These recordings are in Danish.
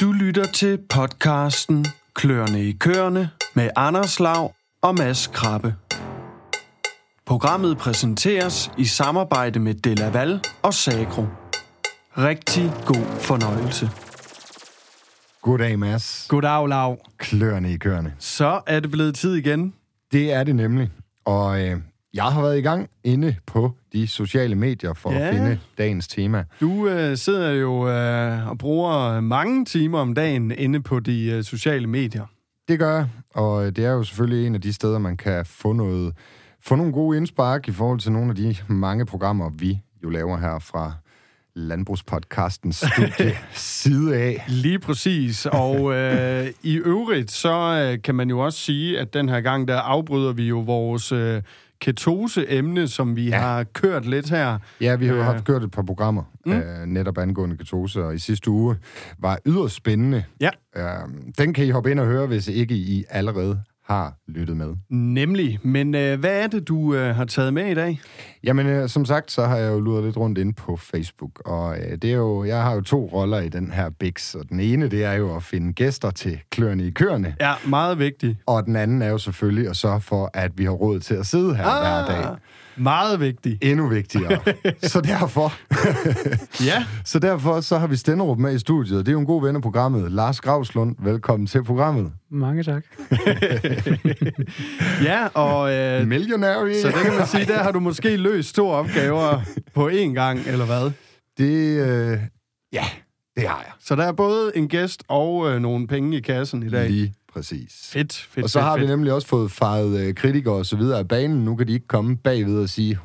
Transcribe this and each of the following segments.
Du lytter til podcasten Klørne i Kørne med Anders Lav og Mads Krabbe. Programmet præsenteres i samarbejde med Delaval og Sagro. Rigtig god fornøjelse. Goddag, Mads. Goddag, Lav. Klørne i kørende. Så er det blevet tid igen. Det er det nemlig. Og øh, jeg har været i gang inde på de sociale medier for Ja. at finde dagens tema. Du øh, sidder jo øh, og bruger mange timer om dagen inde på de øh, sociale medier. Det gør jeg, og øh, det er jo selvfølgelig en af de steder, man kan få noget, få nogle gode indspark i forhold til nogle af de mange programmer, vi jo laver her fra Landbrugspodcastens studie side af. Lige præcis, og øh, i øvrigt, så øh, kan man jo også sige, at den her gang, der afbryder vi jo vores øh, ketose-emne, som vi ja. Har kørt lidt her. Ja, vi har jo Øh. haft kørt et par programmer, mm. øh, netop angående ketose, og i sidste uge var yderst spændende. Ja. Øh, den kan I hoppe ind og høre, hvis ikke I allerede har lyttet med. Nemlig, men øh, hvad er det, du øh, har taget med i dag? Jamen, øh, som sagt, så har jeg jo luret lidt rundt ind på Facebook, og øh, det er jo, jeg har jo to roller i den her Bix, og den ene, det er jo at finde gæster til Klørne i Kørne, Ja, meget vigtigt. og den anden er jo selvfølgelig at sørge for, at vi har råd til at sidde her ah. hver dag. Meget vigtigt. Endnu vigtigere. så derfor, Ja, så derfor så har vi Stenderup med i studiet. Det er jo en god ven af programmet. Lars Gravslund, velkommen til programmet. Mange tak. ja og øh, Millionary. så det kan man sige, der har du måske løst to opgaver på én gang, eller hvad? Det, øh, ja, det har jeg. Så der er både en gæst og øh, nogle penge i kassen i dag. Lige præcis. Fedt, fedt, Og så fedt, har vi fedt. nemlig også fået faret øh, kritikere og så videre af banen. Nu kan de ikke komme bagved og sige,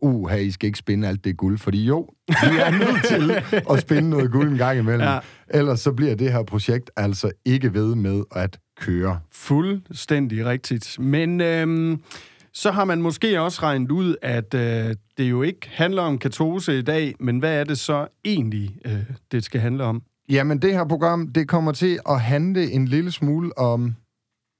uh, I skal ikke spinde alt det guld. Fordi jo, vi er nødt til at spinde noget guld en gang imellem. Ja. Ellers så bliver det her projekt altså ikke ved med at køre. Fuldstændig rigtigt. Men øhm, så har man måske også regnet ud, at øh, det jo ikke handler om ketose i dag, men hvad er det så egentlig, øh, det skal handle om? Jamen, det her program, det kommer til at handle en lille smule om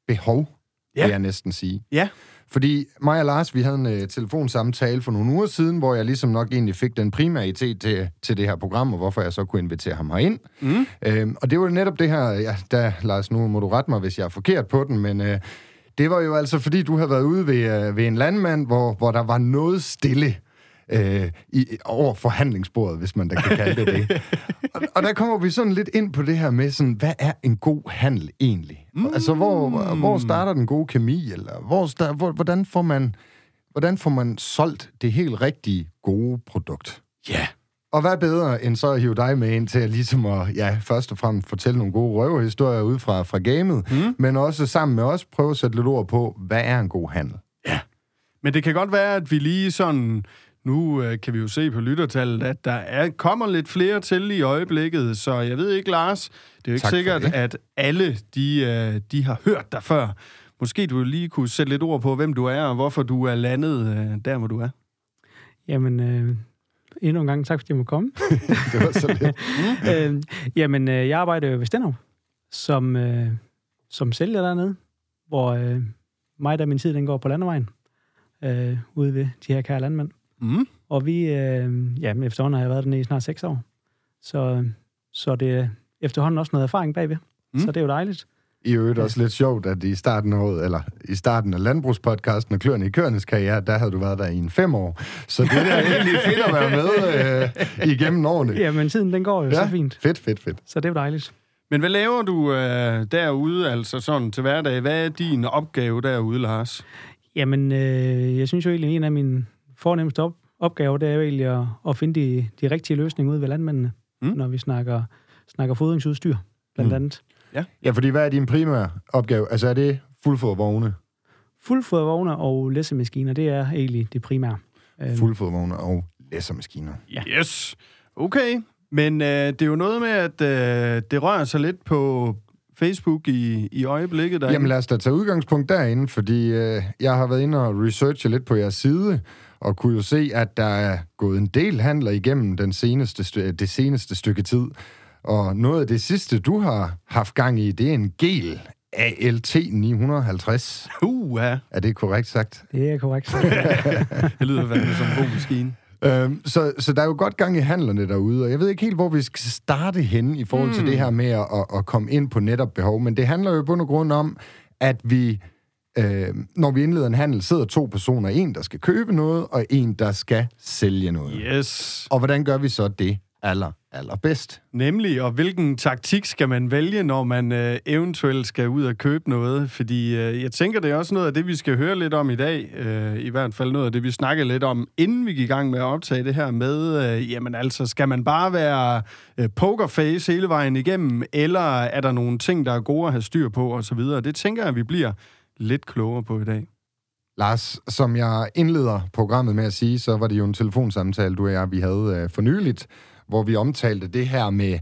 behov, Ja. vil jeg næsten sige. Ja, Fordi mig og Lars, vi havde en uh, telefonsamtale for nogle uger siden, hvor jeg ligesom nok egentlig fik den primære idé til, til det her program, og hvorfor jeg så kunne invitere ham herind. Mm. Øhm, og det var netop det her, ja, der, Lars, nu må du rette mig, hvis jeg er forkert på den, men øh, det var jo altså, fordi du havde været ude ved, øh, ved en landmand, hvor, hvor der var noget stille øh, i, over forhandlingsbordet, hvis man da kan kalde det det. og, og der kommer vi sådan lidt ind på det her med, sådan, hvad er en god handel egentlig? Mm. Altså, hvor, hvor starter den gode kemi, eller hvor, sta- hvor, hvordan, får man, hvordan får man solgt det helt rigtige gode produkt? ja. Og hvad bedre end så at hive dig med ind til at ligesom at, ja, først og fremmest fortælle nogle gode røverhistorier ud fra, fra gamet, mm. men også sammen med os prøve at sætte lidt ord på, hvad er en god handel? Men det kan godt være, at vi lige sådan... Nu øh, kan vi jo se på lyttertallet, at der er, kommer lidt flere til i øjeblikket, så jeg ved ikke, Lars, det er jo ikke Tak sikkert, det. at alle de, øh, de har hørt dig før. Måske du lige kunne sætte lidt ord på, hvem du er, og hvorfor du er landet øh, der, hvor du er. Jamen, øh, endnu en gang tak, fordi jeg må komme. Det var så lidt. øh, jamen, øh, jeg arbejder jo ved Stenov som, øh, som sælger dernede, hvor øh, mig der min tid, den går på landevejen, øh, ude ved de her kære landmænd. Mm. Og vi, øh, ja, men efterhånden har jeg været dernede i snart seks år. Så, så det er efterhånden også noget erfaring bagved. Mm. Så det er jo dejligt. I øvrigt også lidt sjovt, at i starten af året, eller i starten af landbrugspodcasten og Klørne i Kørenes karriere, der havde du været der i en fem år. Så det er egentlig fedt at være med øh, igennem årene. Jamen, tiden den går jo ja. så fint. Fedt, fedt, fedt. Så det er jo dejligt. Men hvad laver du øh, derude, altså sådan til hverdag? Hvad er din opgave derude, Lars? Jamen, øh, jeg synes jo egentlig, en af mine fornemmeste op- opgaver, det er jo egentlig at, at finde de, de rigtige løsninger ude ved landmændene, Mm. når vi snakker, snakker fodringsudstyr, blandt Mm. andet. Ja, fordi hvad er din primære opgave? Altså er det fuldfodvogne, Fuldfodervogne og læssemaskiner, det er egentlig det primære. Øhm, fuldfodvogne og læssermaskiner? Ja. Yes. Okay. Men øh, det er jo noget med, at øh, det rører sig lidt på Facebook i, i øjeblikket. Der Jamen lad os da tage udgangspunkt derinde, fordi øh, jeg har været inde og researche lidt på jeres side, og kunne jo se, at der er gået en del handler igennem den seneste st- det seneste stykke tid. Og noget af det sidste, du har haft gang i, det er en gel ALT 950. Uh, ja. Er det korrekt sagt? Det er korrekt. Det lyder fandme som en god maskine. Øhm, så, så der er jo godt gang i handlerne derude, og jeg ved ikke helt, hvor vi skal starte henne i forhold mm. til det her med at, at, komme ind på netop behov, men det handler jo på bund og grund om, at vi, øh, når vi indleder en handel, sidder to personer. En, der skal købe noget, og en, der skal sælge noget. Yes. Og hvordan gør vi så det aller, allerbedst? Nemlig, og hvilken taktik skal man vælge, når man øh, eventuelt skal ud og købe noget? Fordi øh, jeg tænker, det er også noget af det, vi skal høre lidt om i dag. Øh, I hvert fald noget af det, vi snakkede lidt om, inden vi gik i gang med at optage det her med, øh, jamen altså, skal man bare være øh, pokerface hele vejen igennem, eller er der nogle ting, der er gode at have styr på osv.? Det tænker jeg, vi bliver lidt klogere på i dag. Lars, som jeg indleder programmet med at sige, så var det jo en telefonsamtale, du og jeg, vi havde øh, for nyligt, hvor vi omtalte det her med,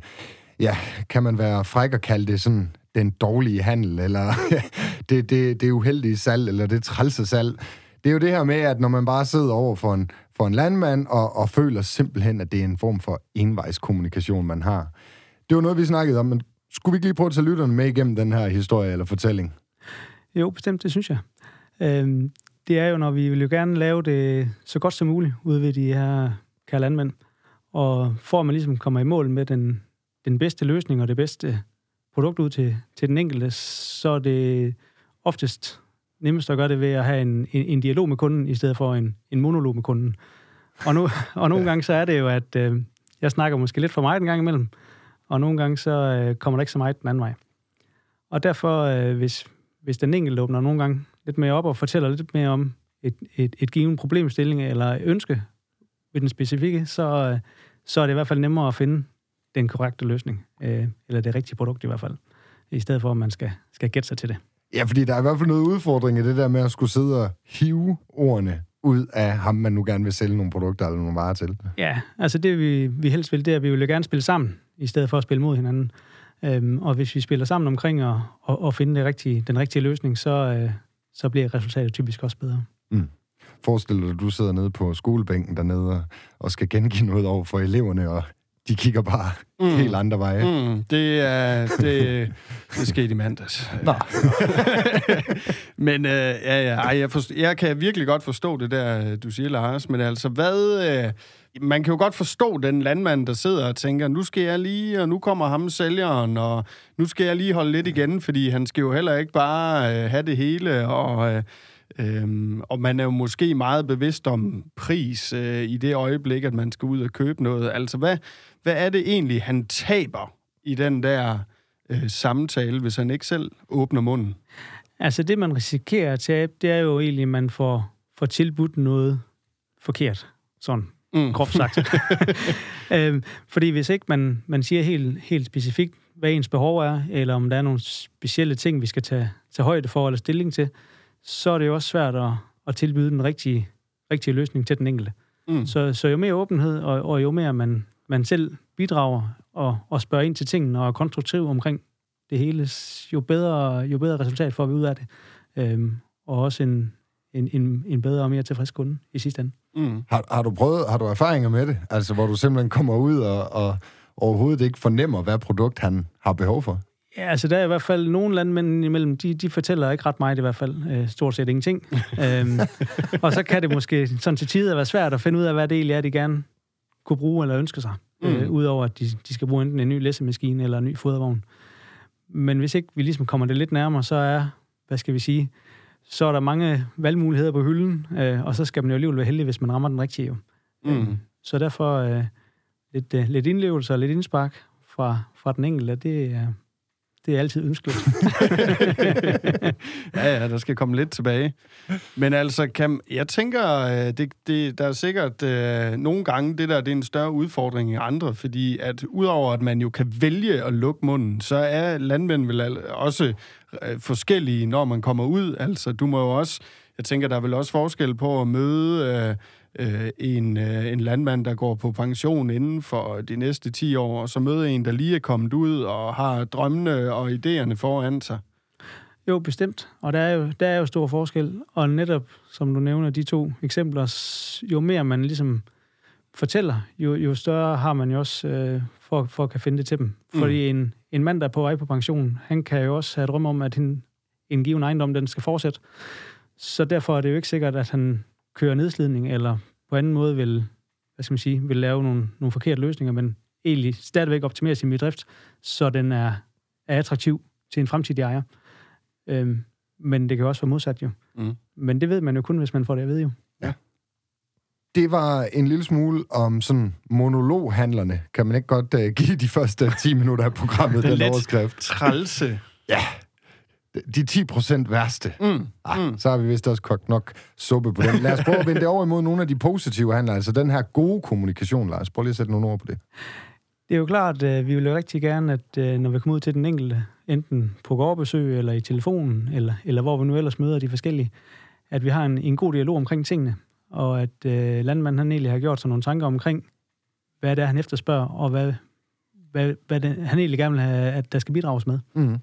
ja, kan man være fræk og kalde det sådan den dårlige handel, eller det, det, det uheldige salg, eller det trælse salg. Det er jo det her med, at når man bare sidder over for en, for en landmand, og, og føler simpelthen, at det er en form for envejskommunikation, man har. Det var noget, vi snakkede om, men skulle vi ikke lige prøve at tage lytterne med igennem den her historie eller fortælling? Jo, bestemt, det synes jeg. Øhm, det er jo, når vi vil jo gerne lave det så godt som muligt ude ved de her kære landmænd. Og for at man ligesom kommer i mål med den, den bedste løsning og det bedste produkt ud til, til den enkelte, så er det oftest nemmest at gøre det ved at have en, en, en dialog med kunden, i stedet for en, en monolog med kunden. Og, nu, og nogle gange så er det jo, at øh, jeg snakker måske lidt for meget en gang imellem, og nogle gange så øh, kommer der ikke så meget den anden vej. Og derfor, øh, hvis, hvis den enkelte åbner nogle gange lidt mere op og fortæller lidt mere om et, et, et givet problemstilling eller ønske ved den specifikke, så, så er det i hvert fald nemmere at finde den korrekte løsning, øh, eller det rigtige produkt i hvert fald, i stedet for, at man skal, skal gætte sig til det. Ja, fordi der er i hvert fald noget udfordring i det der med at skulle sidde og hive ordene ud af ham, man nu gerne vil sælge nogle produkter eller nogle varer til. Ja, altså det vi, vi helst vil, det er, at vi vil gerne spille sammen, i stedet for at spille mod hinanden. Øhm, og hvis vi spiller sammen omkring at, at, og finde det rigtige, den rigtige løsning, så, øh, så bliver resultatet typisk også bedre. Mm. Forestil dig, at du sidder nede på skolebænken dernede og skal gengive noget over for eleverne, og de kigger bare mm. helt andre veje. Mm, det er det, det skete i mandags. Nå. men øh, ja, ja, ej, jeg, forstår, jeg kan virkelig godt forstå det der, du siger, Lars. Men altså, hvad... Øh, man kan jo godt forstå den landmand, der sidder og tænker, nu skal jeg lige, og nu kommer ham sælgeren, og nu skal jeg lige holde lidt igen, fordi han skal jo heller ikke bare øh, have det hele, og... Øh, Øhm, og man er jo måske meget bevidst om pris øh, i det øjeblik, at man skal ud og købe noget. Altså, hvad, hvad er det egentlig, han taber i den der øh, samtale, hvis han ikke selv åbner munden? Altså, det man risikerer at tabe, det er jo egentlig, at man får, får tilbudt noget forkert. Sådan, mm. groft sagt. øhm, fordi hvis ikke man, man siger helt, helt specifikt, hvad ens behov er, eller om der er nogle specielle ting, vi skal tage, tage højde for eller stilling til, så er det jo også svært at, at tilbyde den rigtige, rigtige løsning til den enkelte. Mm. Så, så jo mere åbenhed, og, og jo mere man, man selv bidrager og, og spørger ind til tingene og er konstruktiv omkring det hele, jo bedre, jo bedre resultat får vi ud af det. Øhm, og også en, en, en, en bedre og mere tilfreds kunde i sidste ende. Mm. Har, har, du prøvet, har du erfaringer med det? Altså, hvor du simpelthen kommer ud og, og overhovedet ikke fornemmer, hvad produkt han har behov for? Ja, altså der er i hvert fald nogle landmænd imellem, de, de fortæller ikke ret meget i hvert fald, øh, stort set ingenting. øhm, og så kan det måske sådan til tider være svært at finde ud af, hvad det egentlig er, de gerne kunne bruge eller ønske sig. Mm. Øh, Udover at de, de skal bruge enten en ny læssemaskine eller en ny fodervogn. Men hvis ikke vi ligesom kommer det lidt nærmere, så er, hvad skal vi sige, så er der mange valgmuligheder på hylden, øh, og så skal man jo alligevel være heldig, hvis man rammer den rigtige. Jo. Mm. Øh, så derfor øh, lidt, øh, lidt indlevelse og lidt indspark fra, fra den enkelte, det er, det er altid ønskeligt. ja, ja, der skal komme lidt tilbage. Men altså, kan, jeg tænker, øh, det, det, der er sikkert øh, nogle gange, det der det er en større udfordring end andre, fordi at udover at man jo kan vælge at lukke munden, så er landmænd vel også øh, forskellige, når man kommer ud. Altså, du må jo også, jeg tænker, der er vel også forskel på at møde... Øh, Øh, en, øh, en landmand, der går på pension inden for de næste 10 år, og så møder en, der lige er kommet ud og har drømmene og idéerne foran sig. Jo, bestemt. Og der er jo, der er jo stor forskel. Og netop, som du nævner, de to eksempler, jo mere man ligesom fortæller, jo, jo større har man jo også øh, for, for at kan finde det til dem. Mm. Fordi en, en mand, der er på vej på pension, han kan jo også have drømme om, at en, en given ejendom, den skal fortsætte. Så derfor er det jo ikke sikkert, at han kører nedslidning, eller på anden måde vil, hvad skal man sige, vil lave nogle, nogle forkerte løsninger, men egentlig stadigvæk optimere sin bedrift, så den er, er attraktiv til en fremtidig ejer. Øhm, men det kan også være modsat jo. Mm. Men det ved man jo kun, hvis man får det at vide jo. Det var en lille smule om sådan monologhandlerne. Kan man ikke godt uh, give de første 10 minutter af programmet Den den lidt overskrift? Trælse. Ja, de 10 procent værste. Mm. Ah, så har vi vist også kogt nok suppe på den. Lad os prøve at vende det over imod nogle af de positive handler. Altså den her gode kommunikation, Lars. Prøv lige at sætte nogle ord på det. Det er jo klart, at vi vil jo rigtig gerne, at øh, når vi kommer ud til den enkelte, enten på gårdbesøg eller i telefonen, eller, eller hvor vi nu ellers møder de forskellige, at vi har en, en god dialog omkring tingene, og at øh, landmanden han egentlig har gjort sig nogle tanker omkring, hvad det er, han efterspørger, og hvad, hvad, hvad det, han egentlig gerne vil have, at der skal bidrages med. Mm.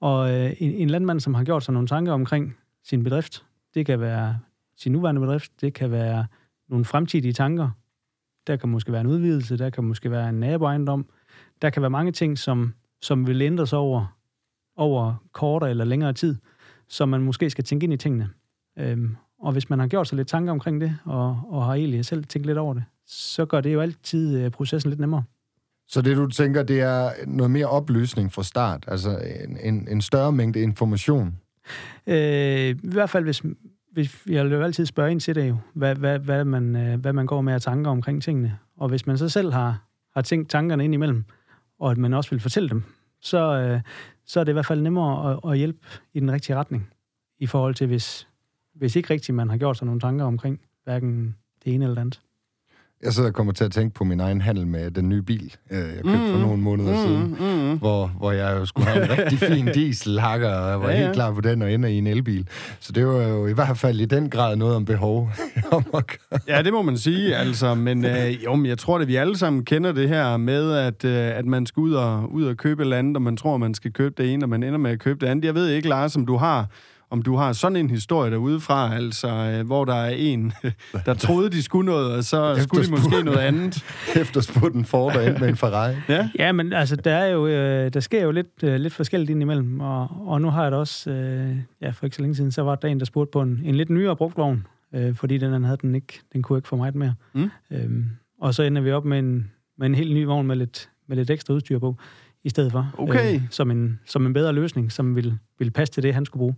Og øh, en, en landmand, som har gjort sig nogle tanker omkring sin bedrift, det kan være sin nuværende bedrift, det kan være nogle fremtidige tanker, der kan måske være en udvidelse, der kan måske være en naboejendom, der kan være mange ting, som, som vil ændres over, over kortere eller længere tid, som man måske skal tænke ind i tingene. Øhm, og hvis man har gjort sig lidt tanker omkring det, og, og har egentlig selv tænkt lidt over det, så gør det jo altid øh, processen lidt nemmere. Så det, du tænker, det er noget mere oplysning fra start? Altså en, en, en større mængde information? Øh, I hvert fald, hvis, hvis jeg vil jo altid spørge ind til det jo, hvad, hvad, hvad, man, øh, hvad man går med at tanker omkring tingene. Og hvis man så selv har, har tænkt tankerne ind imellem, og at man også vil fortælle dem, så, øh, så er det i hvert fald nemmere at, at hjælpe i den rigtige retning, i forhold til hvis, hvis ikke rigtigt man har gjort sig nogle tanker omkring hverken det ene eller det andet. Jeg sidder og kommer til at tænke på min egen handel med den nye bil, øh, jeg købte mm. for nogle måneder mm. siden, mm. hvor, hvor jeg jo skulle have en rigtig fin dieselhakker, og jeg var Ja, ja, helt klar på den og ender i en elbil. Så det var jo i hvert fald i den grad noget om behov. om. Ja, det må man sige, altså. Men øh, jo, men jeg tror, at vi alle sammen kender det her med, at, øh, at man skal ud og, ud og købe et eller andet, og man tror, man skal købe det ene, og man ender med at købe det andet. Jeg ved ikke, Lars, om du har om du har sådan en historie derude fra, altså, øh, hvor der er en, der troede, de skulle noget, og så skulle de måske noget andet. Efterspurgt en Ford og endte med en Ferrari. Ja, Ja, men altså, der, er jo, øh, der sker jo lidt, øh, lidt forskelligt indimellem, og, og nu har jeg da også, øh, ja, for ikke så længe siden, så var der en, der spurgte på en, en lidt nyere brugtvogn, øh, fordi den havde den ikke, den kunne ikke få meget mere. Mm. Øhm, og så ender vi op med en, med en helt ny vogn med lidt, med lidt ekstra udstyr på, i stedet for. Okay. Øh, som, en, som en bedre løsning, som ville, ville passe til det, han skulle bruge.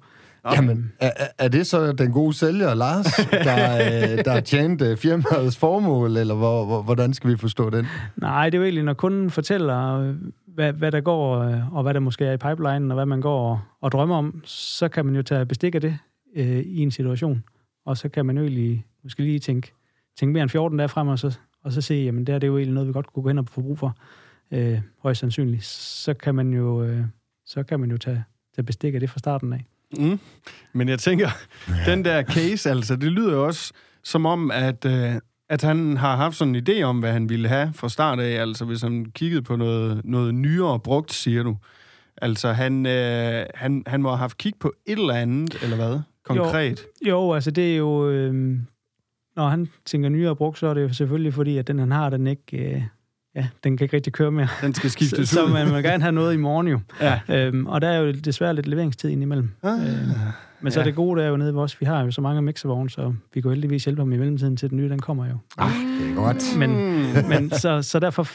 Jamen, er, er- er det så den gode sælger, Lars, der, øh, der har tjent øh, firmaets formål, eller hvor, hvor, hvordan skal vi forstå den? Nej, det er jo egentlig, når kunden fortæller, øh, hvad, hvad der går, og hvad der måske er i pipelinen, og hvad man går og, og drømmer om, så kan man jo tage bestik af det øh, i en situation. Og så kan man jo egentlig måske lige tænke, tænke mere end 14 dage frem, og så, og så se, jamen det er det jo egentlig noget, vi godt kunne gå hen og få brug for, øh, højst sandsynligt. Så kan man jo, øh, så kan man jo tage, tage bestik af det fra starten af. Mm. Men jeg tænker, den der case, altså, det lyder jo også som om, at, øh, at han har haft sådan en idé om, hvad han ville have fra start af. Altså, hvis han kiggede på noget, noget nyere brugt, siger du. Altså, han, øh, han, han må have haft kig på et eller andet, eller hvad? Konkret. Jo, altså det er jo... Øh, når han tænker nyere brugt, så er det jo selvfølgelig fordi, at den han har, den ikke... Øh, ja, den kan ikke rigtig køre mere. Den skal Så, skiftes så ud. man vil gerne have noget i morgen jo. Ja. Øhm, og der er jo desværre lidt leveringstid indimellem. Ah, Men så Ja. er det gode, der er jo nede ved os. Vi har jo så mange mixervogne, så vi kan heldigvis hjælpe ham i mellemtiden til den nye, den kommer jo. Ah, det er godt. Men, men så, så derfor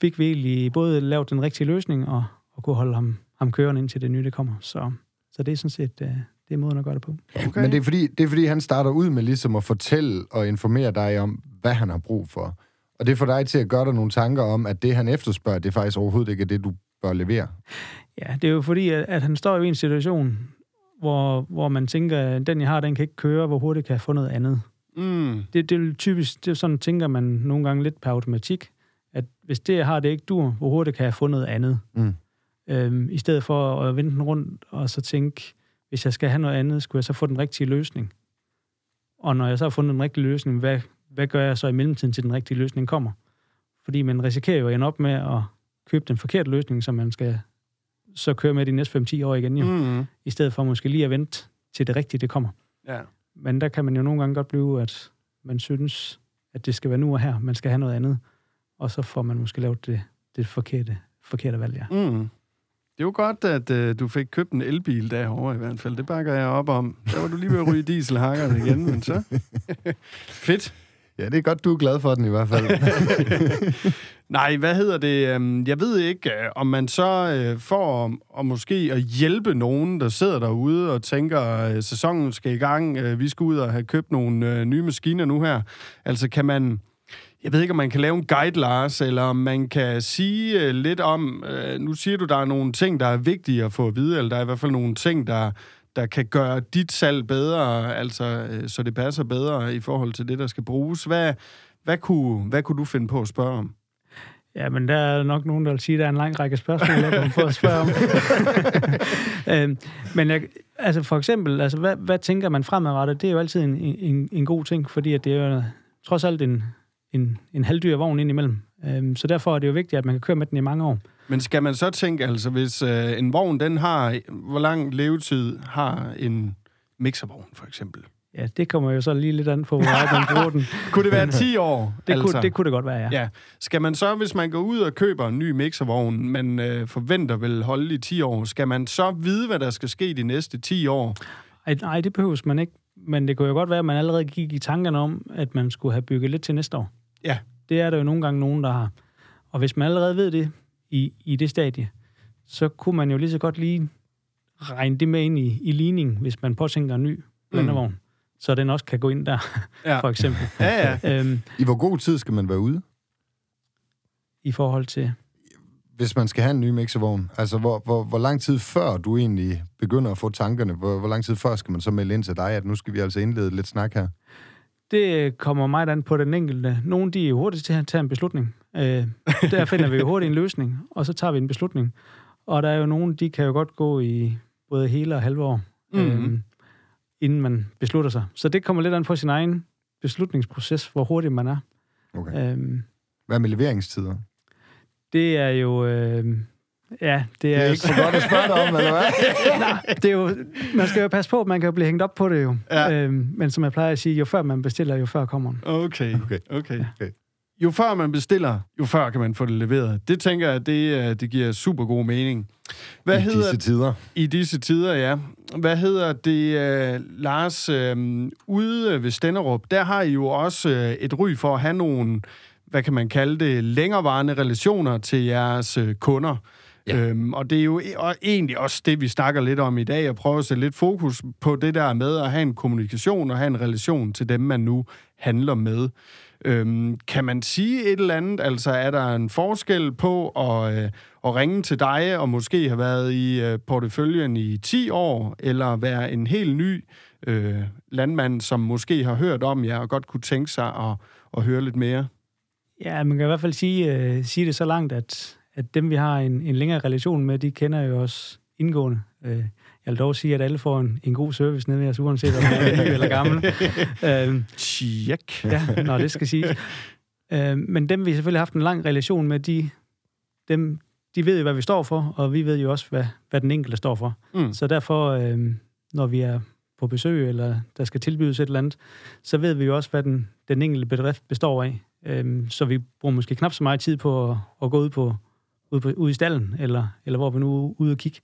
fik vi egentlig både lavet den rigtige løsning, og, og kunne holde ham, ham kørende indtil det nye, det kommer. Så, så det er sådan set øh, det er måden at gøre det på. Okay. Men det er, fordi, det er fordi, han starter ud med ligesom at fortælle og informere dig om, hvad han har brug for. Og det får dig til at gøre dig nogle tanker om, at det, han efterspørger, det faktisk overhovedet ikke er det, du bør levere. Ja, det er jo fordi, at, at han står jo i en situation, hvor, hvor man tænker, at den, jeg har, den kan ikke køre, hvor hurtigt kan jeg få noget andet. Mm. Det, det er jo typisk, det er sådan, tænker man nogle gange lidt per automatik, at hvis det, jeg har, det ikke dur, hvor hurtigt kan jeg få noget andet? Mm. Øhm, I stedet for at vende den rundt og så tænke, hvis jeg skal have noget andet, skulle jeg så få den rigtige løsning? Og når jeg så har fundet den rigtige løsning, hvad, hvad gør jeg så i mellemtiden, til den rigtige løsning kommer? Fordi man risikerer jo at ende op med at købe den forkerte løsning, som man skal så køre med de næste 5-10 år igen, jo. Mm. I stedet for måske lige at vente til det rigtige, det kommer. Ja. Men der kan man jo nogle gange godt blive, at man synes, at det skal være nu og her, man skal have noget andet, og så får man måske lavet det, det forkerte, forkerte valg, ja. Mm. Det er jo godt, at øh, du fik købt en elbil derovre i hvert fald. Det bakker jeg op om. Der var du lige ved at ryge dieselhakkerne igen, men så... Fedt. Ja, det er godt, du er glad for den i hvert fald. Nej, hvad hedder det? Øhm, jeg ved ikke, øh, om man så øh, får øh, og måske at hjælpe nogen, der sidder derude og tænker, at sæsonen skal i gang. Vi skal ud og have købt nogle nye maskiner nu her. Altså, kan man... Jeg ved ikke, om man kan lave en guide, Lars, eller om man kan sige lidt om... Nu siger du, der er nogle ting, der er vigtige at få at vide, eller der er i hvert fald nogle ting, der, der kan gøre dit salg bedre, altså øh, så det passer bedre i forhold til det, der skal bruges. Hvad, hvad, kunne, hvad kunne du finde på at spørge om? Ja, men der er nok nogen, der vil sige, at der er en lang række spørgsmål, jeg kan få at spørge om. øhm, men jeg, altså for eksempel, altså hvad, hvad tænker man fremadrettet? Det er jo altid en, en, en god ting, fordi at det er jo trods alt en, en, en halvdyr vogn indimellem. Øhm, så derfor er det jo vigtigt, at man kan køre med den i mange år. Men skal man så tænke, altså hvis øh, en vogn, den har, hvor lang levetid har en mixervogn for eksempel? Ja, det kommer jo så lige lidt an på, hvor man bruger den. Kunne det være 10 år? Det, altså. kunne, det kunne det godt være, ja. Ja. Skal man så, hvis man går ud og køber en ny mixervogn, man øh, forventer vil holde i 10 år, skal man så vide, hvad der skal ske de næste 10 år? Ej, nej, det behøves man ikke. Men det kunne jo godt være, at man allerede gik i tankerne om, at man skulle have bygget lidt til næste år. Ja. Det er der jo nogle gange nogen, der har. Og hvis man allerede ved det i, i det stadie, så kunne man jo lige så godt lige regne det med ind i, i ligning, hvis man påtænker en ny blandervogn. Mm. Så den også kan gå ind der, Ja. for eksempel. Ja, ja. øhm, I hvor god tid skal man være ude, I forhold til... hvis man skal have en ny mixervogn? Altså, hvor, hvor, hvor lang tid før du egentlig begynder at få tankerne, hvor, hvor lang tid før skal man så melde ind til dig, at nu skal vi altså indlede lidt snak her? Det kommer meget an på den enkelte. Nogle de er hurtigt til at tage en beslutning. Øh, der finder vi jo hurtigt en løsning, og så tager vi en beslutning. Og der er jo nogen, de kan jo godt gå i både hele og halve år, Mhm. øh, inden man beslutter sig. Så det kommer lidt an på sin egen beslutningsproces, hvor hurtigt man er. Okay. Øh, Hvad med leveringstider? det er jo... Øh, ja, det Det er, er ikke så godt at spørge dig om, eller hvad? Nej, det er jo, man skal jo passe på, man kan jo blive hængt op på det jo. Ja. Øhm, men som jeg plejer at sige, jo før man bestiller, jo før kommer den. Okay, Okay. okay. Okay. Jo før man bestiller, jo før kan man få det leveret. Det tænker jeg, det, øh, det giver super god mening. Hvad I hedder disse tider. I disse tider, ja. Hvad hedder det, øh, Lars? Øh, ude ved Stenderup, der har I jo også et ry for at have nogle, hvad kan man kalde det, længerevarende relationer til jeres kunder. Ja. Ja. Øhm, og det er jo e- og egentlig også det, vi snakker lidt om i dag, at prøve at sætte lidt fokus på det der med at have en kommunikation og have en relation til dem, man nu handler med. Øhm, kan man sige et eller andet? Altså, er der en forskel på at, øh, at ringe til dig og måske have været i øh, porteføljen i 10 år, eller være en helt ny øh, landmand, som måske har hørt om jer og godt kunne tænke sig at, at høre lidt mere? Ja, man kan i hvert fald sige, øh, sige det så langt, at, at dem, vi har en, en længere relation med, de kender jo os indgående. Øh, jeg vil dog sige, at alle får en, en god service nede ved os, uanset om man er ny eller gammel. Øh, Tjek. ja, når det skal siges. Øh, men dem, vi selvfølgelig har haft en lang relation med, de, dem, de ved jo, hvad vi står for, og vi ved jo også, hvad, hvad den enkelte står for. Mm. Så derfor, øh, når vi er på besøg, eller der skal tilbydes et eller andet, så ved vi jo også, hvad den, den enkelte bedrift består af. Øhm, så vi bruger måske knap så meget tid på at, at gå ud, på, ud, på, ud i stallen, eller, eller hvor vi nu er ude og kigge.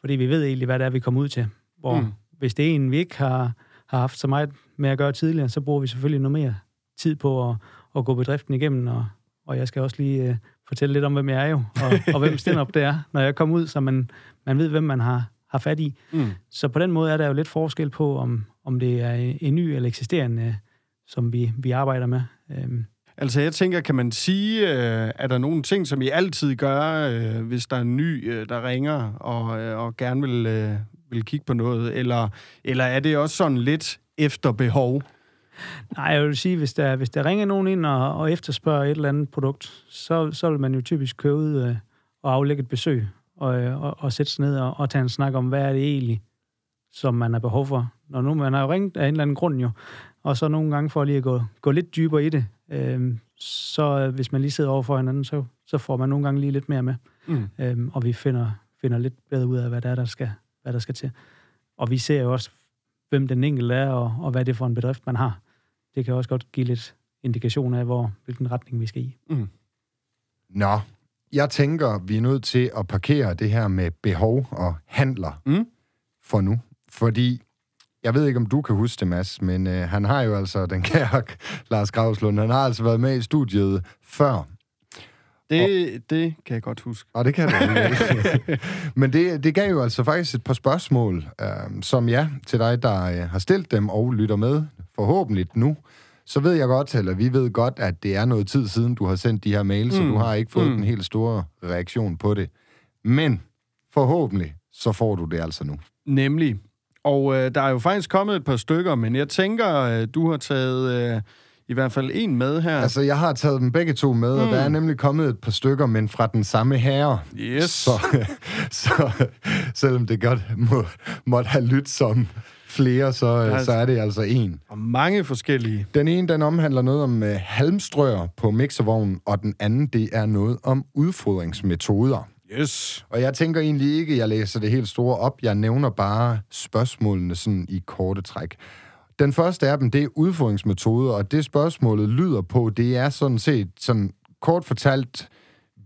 Fordi vi ved egentlig, hvad det er, vi kommer ud til. Hvor Mm. hvis det er en, vi ikke har, har haft så meget med at gøre tidligere, så bruger vi selvfølgelig noget mere tid på at, at gå bedriften igennem. Og, og jeg skal også lige øh, fortælle lidt om, hvem jeg er jo, og, og hvem Stenop det er, når jeg kommer ud, så man, man ved, hvem man har, har fat i. Mm. Så på den måde er der jo lidt forskel på, om, om det er en ny eller eksisterende, som vi, vi arbejder med. Øhm, Altså, jeg tænker, kan man sige, øh, er der nogle ting, som I altid gør, øh, hvis der er en ny, øh, der ringer og, øh, og gerne vil, øh, vil kigge på noget? Eller, eller er det også sådan lidt efter behov? nej, jeg vil sige, hvis der, hvis der ringer nogen ind og, og efterspørger et eller andet produkt, så, så vil man jo typisk køre ud øh, og aflægge et besøg og, øh, og, og sætte sig ned og, og tage en snak om, hvad er det egentlig, som man har behov for. Når nu man har ringet af en eller anden grund jo, og så nogle gange for lige at gå, gå lidt dybere i det, øh, så øh, hvis man lige sidder over for hinanden, så, så får man nogle gange lige lidt mere med. Mm. øhm, og vi finder, finder lidt bedre ud af, hvad der, er, der, skal, hvad der skal til. Og vi ser jo også, hvem den enkelte er, og, og hvad det er for en bedrift, man har. Det kan også godt give lidt indikation af, hvor, hvilken retning vi skal i. Mm. Nå, jeg tænker, vi er nødt til at parkere det her med behov og handler Mm. for nu. Fordi jeg ved ikke, om du kan huske det, Mads, men øh, han har jo altså, den kære Lars Gravslund, han har altså været med i studiet før. Det, det kan jeg godt huske. Og det kan du. Men det, det gav jo altså faktisk et par spørgsmål, øh, som ja, til dig, der øh, har stillet dem og lytter med, forhåbentlig nu. Så ved jeg godt, eller vi ved godt, at det er noget tid siden, du har sendt de her mails, mm. så du har ikke fået mm. en helt store reaktion på det. Men forhåbentlig, så får du det altså nu. Nemlig. Og øh, der er jo faktisk kommet et par stykker, men jeg tænker, øh, du har taget øh, i hvert fald en med her. Altså, jeg har taget dem begge to med, mm. og der er nemlig kommet et par stykker, men fra den samme herre. Yes. Så, så selvom det godt må, måtte have lyttet som flere, så, altså, så er det altså en. Og mange forskellige. Den ene, den omhandler noget om uh, halmstrøer på mixervognen, og den anden, det er noget om udfodringsmetoder. Yes. Og jeg tænker egentlig ikke, at jeg læser det helt store op. Jeg nævner bare spørgsmålene sådan i korte træk. Den første af dem, det er udfordringsmetoder, og det spørgsmålet lyder på, det er sådan set, sådan kort fortalt,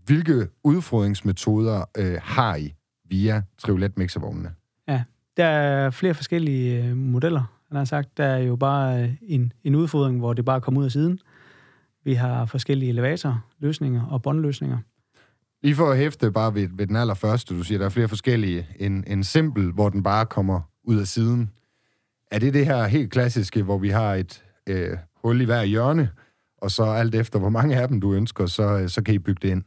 hvilke udfordringsmetoder øh, har I via Triolet mixervognene? Ja, der er flere forskellige øh, modeller, han har sagt. Der er jo bare øh, en, en udfordring, hvor det bare kommer ud af siden. Vi har forskellige elevatorløsninger og båndløsninger. Lige for at hæfte bare ved, ved den allerførste, du siger, der er flere forskellige. En, en simpel, hvor den bare kommer ud af siden. Er det det her helt klassiske, hvor vi har et øh, hul i hver hjørne, og så alt efter, hvor mange af dem du ønsker, så, øh, så kan I bygge det ind?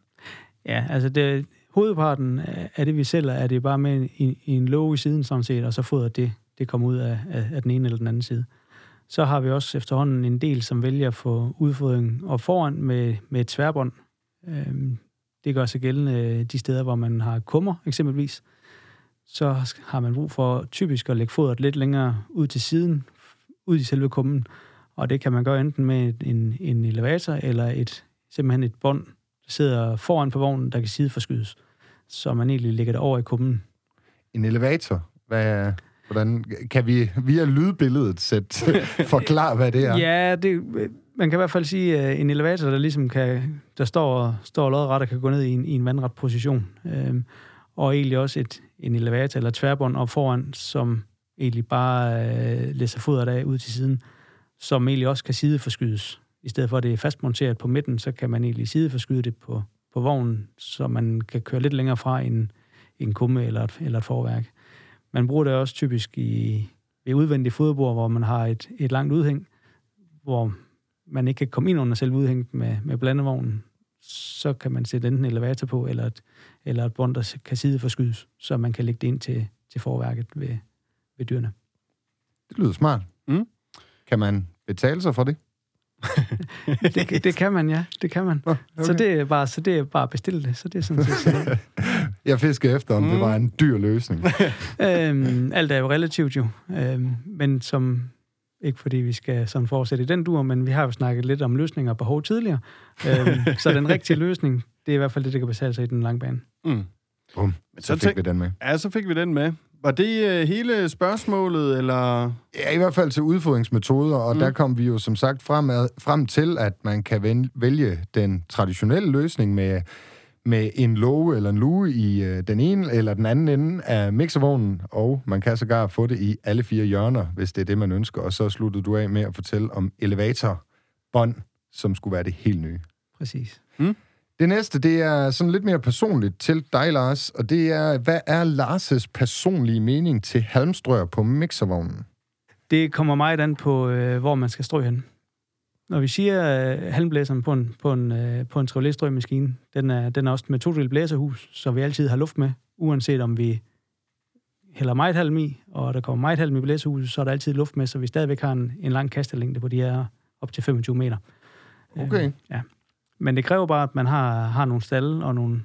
Ja, altså det, hovedparten af det, vi sælger, er det bare med en, en låge i siden, sådan set, og så fodrer det, det kommer ud af, af, af den ene eller den anden side. Så har vi også efterhånden en del, som vælger at få udfodring op foran med, med et tværbånd. Øhm, det gør sig gældende de steder, hvor man har kummer, eksempelvis. Så har man brug for typisk at lægge fodret lidt længere ud til siden, ud i selve kummen. Og det kan man gøre enten med en, en elevator eller et, simpelthen et bånd, der sidder foran på vognen, der kan sideforskydes, så man egentlig lægger det over i kummen. En elevator? Hvad, hvordan, kan vi via lydbilledet sætte, forklare, hvad det er? Ja, det, man kan i hvert fald sige, at en elevator, der ligesom kan, der står, står lodret og kan gå ned i en, i en vandret position. Øhm, og egentlig også et, en elevator eller tværbånd op foran, som egentlig bare øh, læser fodret af ud til siden, som egentlig også kan sideforskydes. I stedet for, at det er fastmonteret på midten, så kan man egentlig sideforskyde det på, på vognen, så man kan køre lidt længere fra en, en kumme eller et, eller et forværk. Man bruger det også typisk i, ved udvendige fodbord, hvor man har et, et langt udhæng, hvor man ikke kan komme ind under selve udhænget med, med blandevognen, så kan man sætte enten en elevator på, eller et, eller et bånd, der kan sideforskydes, så man kan lægge det ind til, til forværket ved, ved dyrene. Det lyder smart. Mm. Kan man betale sig for det? det, det kan man, ja. Det kan man. Okay. Så det er bare, så det er bare at bestille det. Så det er sådan set sådan. Jeg fisker efter, om mm. det var en dyr løsning. øhm, alt er jo relativt jo. Øhm, men som, ikke fordi vi skal sådan fortsætte i den dur, men vi har jo snakket lidt om løsninger og behov tidligere. Øhm, så den rigtige løsning, det er i hvert fald det, der kan betale sig i den lange bane. Mm. Bum, så, så fik vi den med. Ja, så fik vi den med. Var det uh, hele spørgsmålet, eller? Ja, i hvert fald til udfodringsmetoder, og mm. der kom vi jo som sagt frem, ad, frem til, at man kan vælge den traditionelle løsning med, med en låge eller en luge i uh, den ene eller den anden ende af mixervognen, og man kan sågar få det i alle fire hjørner, hvis det er det, man ønsker. Og så sluttede du af med at fortælle om elevatorbånd, som skulle være det helt nye. Præcis. Mm. Det næste, det er sådan lidt mere personligt til dig, Lars, og det er, hvad er Lars' personlige mening til halmstrør på mixervognen? Det kommer meget an på, øh, hvor man skal strø hen. Når vi siger øh, halmblæseren på en, på en, øh, på en Chevrolet-strømaskine, den er, den er også med to blæserhus, så vi altid har luft med, uanset om vi hælder meget halm i, og der kommer meget halm i blæserhuset, så er der altid luft med, så vi stadigvæk har en, en lang kastelængde på de her op til 25 meter. Okay. Øh, ja. Men det kræver bare, at man har, har nogle stalle og nogle,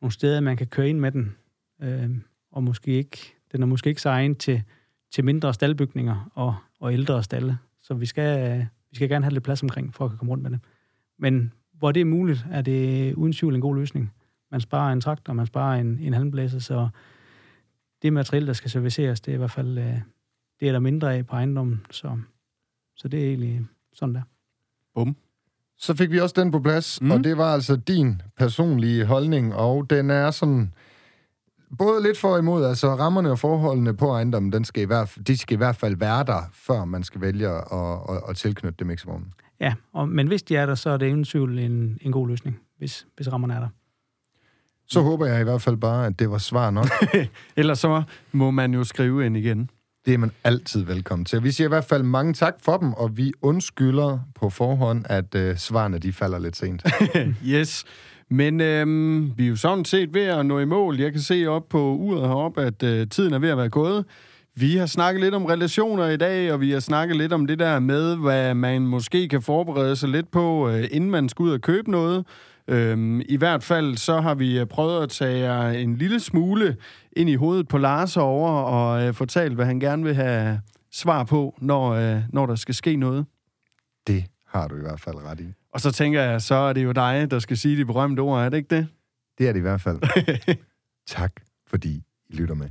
nogle steder, man kan køre ind med den. Øh, og måske ikke, den er måske ikke så egen til, til mindre staldbygninger og, og ældre stalle. Så vi skal, vi skal gerne have lidt plads omkring, for at kunne komme rundt med det. Men hvor det er muligt, er det uden tvivl en god løsning. Man sparer en traktor, man sparer en, en halmblæser, så det materiale, der skal serviceres, det er i hvert fald øh, det er der mindre af på ejendommen. Så, så det er egentlig sådan der. Bum. Så fik vi også den på plads, mm. og det var altså din personlige holdning, og den er sådan både lidt for og imod. Altså, rammerne og forholdene på ejendommen, den skal i hvert, fald- de skal i hvert fald være der, før man skal vælge at, at, at tilknytte det mixervognen. Ja, og, men hvis de er der, så er det uden tvivl en, en god løsning, hvis, hvis rammerne er der. Så håber jeg i hvert fald bare, at det var svar nok. Ellers så må man jo skrive ind igen. Det er man altid velkommen til. Vi siger i hvert fald mange tak for dem, og vi undskylder på forhånd, at øh, svarene de falder lidt sent. Yes. Men øhm, vi er jo sådan set ved at nå i mål. Jeg kan se op på uret heroppe, at øh, tiden er ved at være gået. Vi har snakket lidt om relationer i dag, og vi har snakket lidt om det der med, hvad man måske kan forberede sig lidt på, øh, inden man skal ud og købe noget. Øhm, I hvert fald så har vi øh, prøvet at tage en lille smule ind i hovedet på Lars over og øh, fortalt, hvad han gerne vil have svar på, når, øh, når der skal ske noget. det har du i hvert fald ret i. Og så tænker jeg, så er det jo dig, der skal sige de berømte ord, er det ikke det? Det er det i hvert fald. tak, fordi I lytter med.